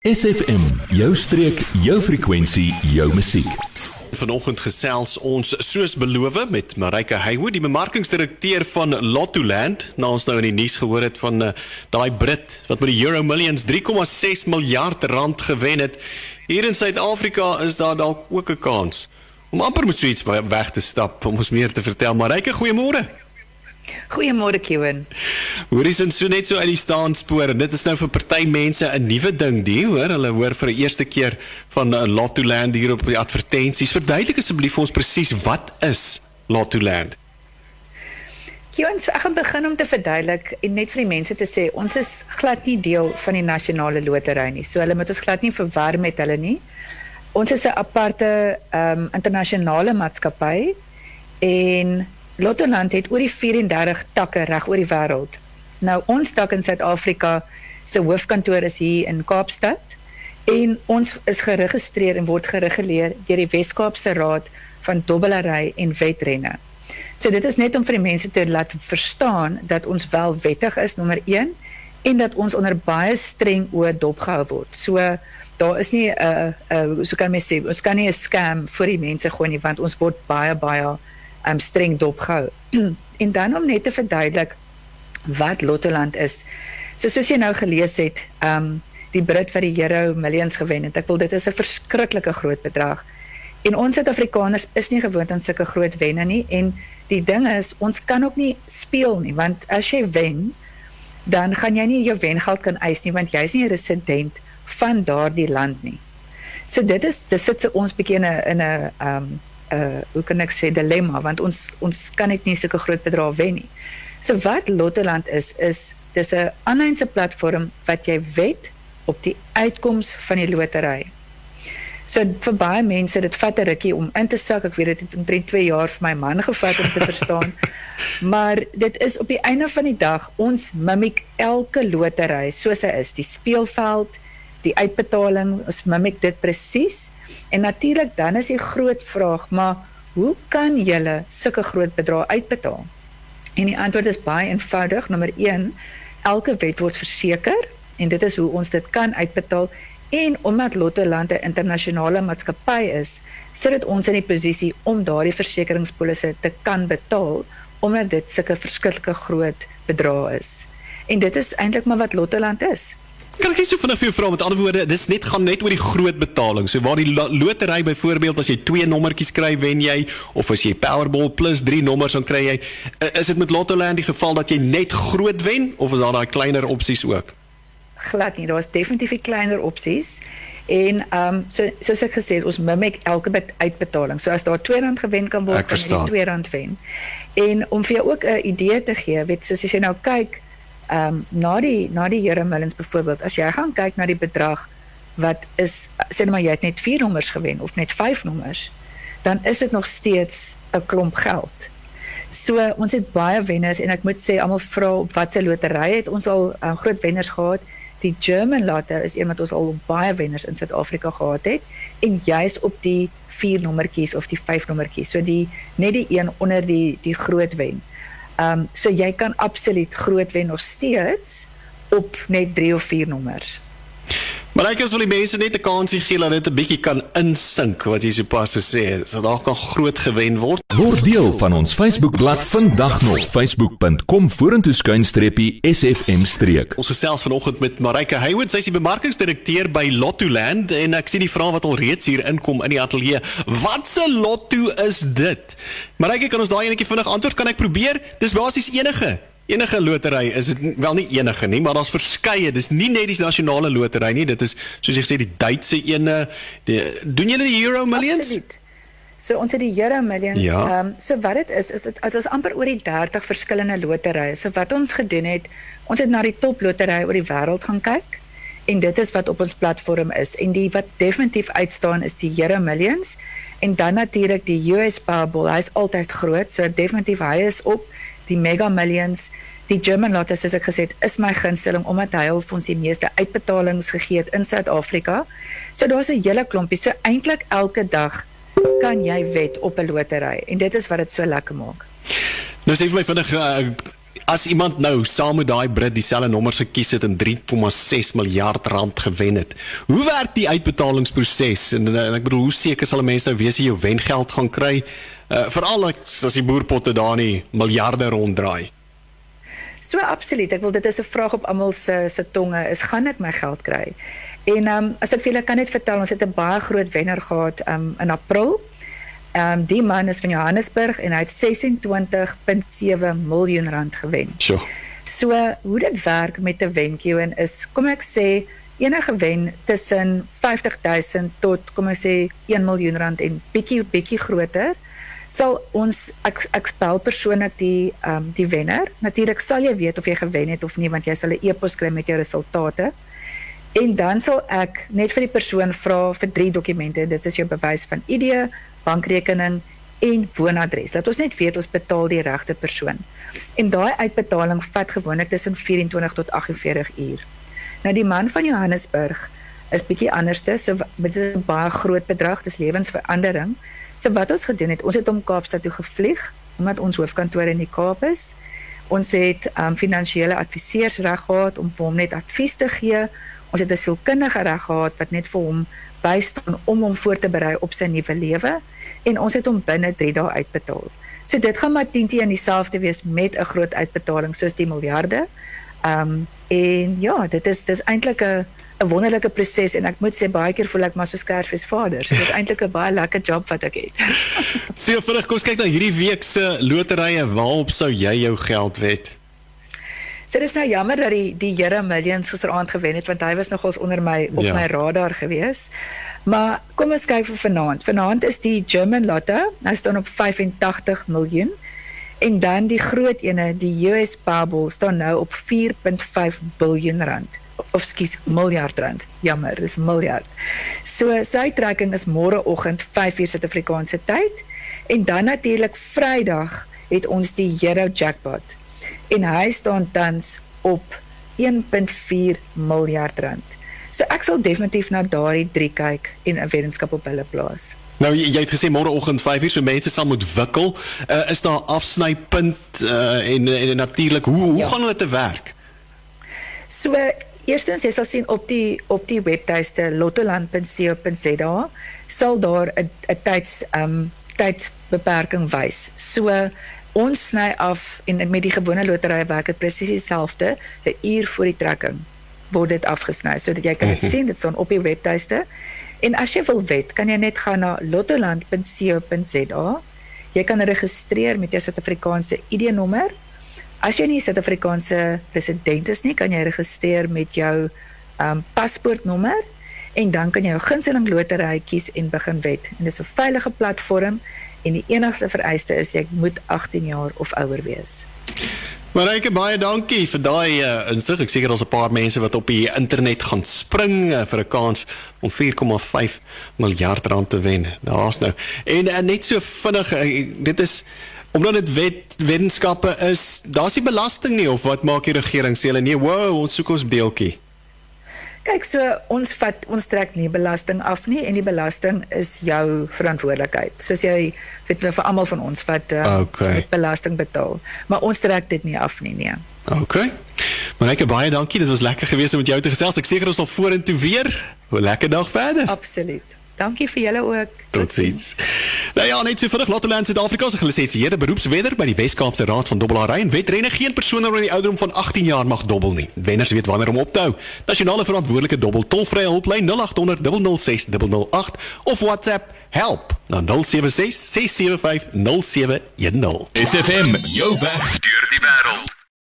SFM, jou streek, jou frekwensie, jou musiek. Vanoggend gesels ons soos beloof met Marika Haywood, die bemarkingsdirekteur van Lottoland. Nou ons nou in die nuus gehoor het van uh, daai Brit wat met die Euro Millions 3,6 miljard rand gewen het. Hier in Suid-Afrika is daar dalk ook 'n kans om amper met so iets weg te stap om ons meer te vertel. Marika, goeiemôre. Goeiemôre Kevin. Hoorie sin so net so uit die staanspoor dit is nou vir party mense 'n nuwe ding, die hoor, hulle hoor vir die eerste keer van 'n Lottoland hier op die advertensies. Verduidelik asseblief vir ons presies wat is Lottoland? Kevin, so ek gaan begin om te verduidelik en net vir die mense te sê ons is glad nie deel van die nasionale lotery nie. So hulle moet ons glad nie verwar met hulle nie. Ons is 'n aparte ehm um, internasionale maatskappy en Lottoland het oor die 34 takke reg oor die wêreld. Nou ons tak in Suid-Afrika se hoofkantoor is hier in Kaapstad en ons is geregistreer en word gereguleer deur die Wes-Kaapse Raad van Dobbelary en Wetrenne. So dit is net om vir die mense te laat verstaan dat ons wel wettig is nommer 1 en dat ons onder baie streng oë dopgehou word. So daar is nie 'n uh, uh, so kan mens sê ons kan nie 'n scam vir die mense gooi nie want ons word baie baie um, streng dopgehou. en dan om net te verduidelik wat Lottoland is. So soos jy nou gelees het, um die Brit wat die Euro Millions gewen het. Ek wil dit is 'n verskriklike groot bedrag. En ons Suid-Afrikaners is nie gewoond aan sulke groot wenne nie en die ding is ons kan ook nie speel nie want as jy wen dan gaan jy nie jou wengeld kan eis nie want jy's nie 'n resident van daardie land nie. So dit is dit sit se ons bietjie in 'n in 'n um uh hoe kan ek sê dilemma want ons ons kan net nie sulke groot bedrae wen nie. So wat Lottoland is is dis 'n aanlynse platform wat jy wed op die uitkoms van die lotery. So vir baie mense dit vat 'n rukkie om in te sak. Ek weet dit het omtrent 2 jaar vir my man gevat om te verstaan. maar dit is op die einde van die dag ons mimik elke lotery soos hy is, die speelveld, die uitbetaling, ons mimik dit presies En natuurlik dan is die groot vraag, maar hoe kan jy sulke groot bedrae uitbetaal? En die antwoord is baie eenvoudig. Nommer 1, elke wet word verseker en dit is hoe ons dit kan uitbetaal en omdat Lottoland 'n internasionale maatskappy is, sit dit ons in die posisie om daardie versekeringspolisse te kan betaal omdat dit sulke verskillike groot bedrae is. En dit is eintlik maar wat Lottoland is. Kan ek net so vinnig vir jou vra met ander woorde, dis net gaan net oor die groot betaling. So waar die lotery byvoorbeeld as jy twee nommertjies kry, wen jy of as jy Powerball plus 3 nommers dan kry jy, is dit met Lottoland die geval dat jy net groot wen of is daar daai kleiner opsies ook? Glad nie, daar's definitief kleiner opsies. En ehm um, so soos ek gesê het, ons mimik elke uitbetaling. So as daar R2 gewen kan word, kan jy R2 wen. En om vir jou ook 'n idee te gee, weet soos as jy nou kyk ehm um, na die na die Here Millens byvoorbeeld as jy gaan kyk na die bedrag wat is sê net maar jy het net 4 nommers gewen of net 5 nommers dan is dit nog steeds 'n klomp geld. So ons het baie wenners en ek moet sê almal vra op watter lotery het ons al um, groot wenners gehad. Die German Lotto is een wat ons al baie wenners in Suid-Afrika gehad het en juis op die 4 nommertjies of die 5 nommertjies. So die net die een onder die die groot wen. Ehm um, so jy kan absoluut groot wen nog steeds op net 3 of 4 nommers. Maar ek as wil die mense net 'n kansie gee dat dit 'n bietjie kan insink wat jy sopas gesê het. Dat daar kan groot gewen word. Word deel van ons Facebookblad vandag nog facebook.com vorentoe skuinstreepie sfm streek. Ons gesels vanoggend met Marika Haywood, sy is die bemarkingsdirekteur by Lottoland en ek sien die vraag wat al reeds hier inkom in die ateljee. Wat 'n lotto is dit? Marika, kan ons daai enetjie vinnig antwoord? Kan ek probeer? Dis basies enige enige lotery is dit wel nie enige nie, maar daar's verskeie. Dis nie net die nasionale lotery nie, dit is soos jy gesê die Duitse ene. Die, doen julle die Euro Millions? Absoluut. So ons het die Euro Millions. Ja. Ehm ja. um, so wat dit is is dit dit is amper oor die 30 verskillende loterye. So wat ons gedoen het, ons het na die top loterye oor die wêreld gaan kyk en dit is wat op ons platform is en die wat definitief uitstaan is die Euro Millions en dan natuurlik die US Powerball. Hy's altyd groot, so definitief hy is op die Mega Millions, die German Lotto soos ek gesê het, is my gunsteling omdat hy al ons die meeste uitbetalings gegee het in Suid-Afrika. So daar's 'n hele klompie. So eintlik elke dag kan jy wed op 'n lotery en dit is wat dit so lekker maak. Nou sê vir my vinnig uh, as iemand nou saam met daai Brit dieselfde nommers gekies het en 3,6 miljard rand gewen het. Hoe werk die uitbetalingsproses? En, en ek bedoel, hoe seker sal 'n mens nou wees jy jou wengeld gaan kry? Uh, Veral as die boerpotte daar nie miljarde ronddraai. So absoluut. Ek wil dit is 'n vraag op almal se se tonge. Is gaan ek my geld kry? En ehm um, as ek vir julle kan net vertel, ons het 'n baie groot wenner gehad ehm um, in April. Ehm um, die man is van Johannesburg en hy het 26.7 miljoen rand gewen. Sjoe. So hoe dit werk met 'n wentjie en is kom ek sê enige wen tussen 50000 tot kom ek sê 1 miljoen rand en bietjie bietjie groter sal ons ek ek spel persoonlik die ehm um, die wenner. Natuurlik sal jy weet of jy gewen het of nie want jy sal 'n e-pos kry met jou resultate. En dan sal ek net vir die persoon vra vir drie dokumente. Dit is jou bewys van ID, bankrekening en woonadres. Laat ons net weet ons betaal die regte persoon. En daai uitbetaling vat gewoonlik tussen 24 tot 48 uur. Nou die man van Johannesburg is bietjie anderste, so dit is 'n baie groot bedrag, dis lewensverandering. So wat ons gedoen het, ons het hom Kaapstad toe gevlieg omdat ons hoofkantoor in die Kaap is. Ons het um finansiële adviseurs reg gehad om vir hom net advies te gee. Ons het 'n sielkundige reg gehad wat net vir hom bystaan om hom voor te berei op sy nuwe lewe en ons het hom binne 3 dae uitbetaal. So dit gaan maar teen teen dieselfde wees met 'n groot uitbetaling soos die miljarde. Um en ja, dit is dis eintlik 'n 'n wonderlike proses en ek moet sê baie keer voel ek maar so skersvis vader. So dit is eintlik 'n baie lekker job wat ek het. Sien, vinnig kom ons kyk na hierdie week se loterye. Waarop sou jy jou geld wet? So dis nou jammer dat die die Here Millions gisteraand gewen het want hy was nogals onder my op ja. my radar gewees. Maar kom ons kyk vir vanaand. Vanaand is die German Lotto, hy staan op 85 miljoen. En dan die groot ene, die US Powerball staan nou op 4.5 biljoen rand. Of skus, miljard rand. Jammer, dis miljard. So sy trekking is môreoggend 5:00 Suid-Afrikaanse tyd en dan natuurlik Vrydag het ons die Euro Jackpot en hy staan tans op 1.4 miljard rand. So ek sal definitief na daardie drie kyk en 'n wetenskap op hulle plaas. Nou jy, jy het gesê môreoggend 5:00 so mense sal moet wikkel. Uh, is daar afsnypunt uh, en en natuurlik hoe hoe ja. gaan hulle te werk? So eerstens jy sal sien op die op die webtuiste lottoland.co.za sal daar 'n 'n tyds um, tydsbeperking wys. So ons sny af en met die gewone loterye werk dit presies dieselfde. 'n uur voor die trekking word dit afgesny sodat jy kan dit mhm. sien dit staan op die webtuiste. En as jy wil wet kan jy net gaan na lottoland.co.za jy kan registreer met jou Suid-Afrikaanse ID-nommer as jy nie Suid-Afrikaanse resident is nie kan jy registreer met jou um, paspoortnommer en dan kan jy jou gunsteling lotery kies en begin wet en dit is 'n veilige platform en die enigste vereiste is jy moet 18 jaar of ouer wees. Marike baie dankie vir daai uh, insig. Ek seker daar's 'n paar mense wat op die internet gaan spring uh, vir 'n kans om 4,5 miljard rand te wen. Daar's nou. En uh, net so vinnig uh, dit is omdat dit wet wetenskappe is, daar's nie belasting nie of wat maak die regering sê hulle nee, wow, ons soek ons deeltjie. Kyk, so ons vat ons trek nie belasting af nie en die belasting is jou verantwoordelikheid. Soos jy weet vir almal van ons wat uh, okay. belasting betaal, maar ons trek dit nie af nie, nee. OK. Maar ek baie dankie, dit was lekker geweest om met jou te gesels. Ek seker ons sal vorentoe weer. 'n Lekker dag verder. Absoluut. Dankie vir julle ook. Totsiens. Nou ja, net so vinnig Lottoland Suid-Afrika se gelisensieerde beroepswedder by die Wes-Kaapse Raad van Dobbelary en wedrenne geen persoon onder die ouderdom van 18 jaar mag dobbel nie. Wenners weet wanneer om op te hou. Nasionale verantwoordelike dobbel tolvrye hulplyn 0800 006 008 of WhatsApp help na 076 675 0710. SFM jou weg deur die wêreld.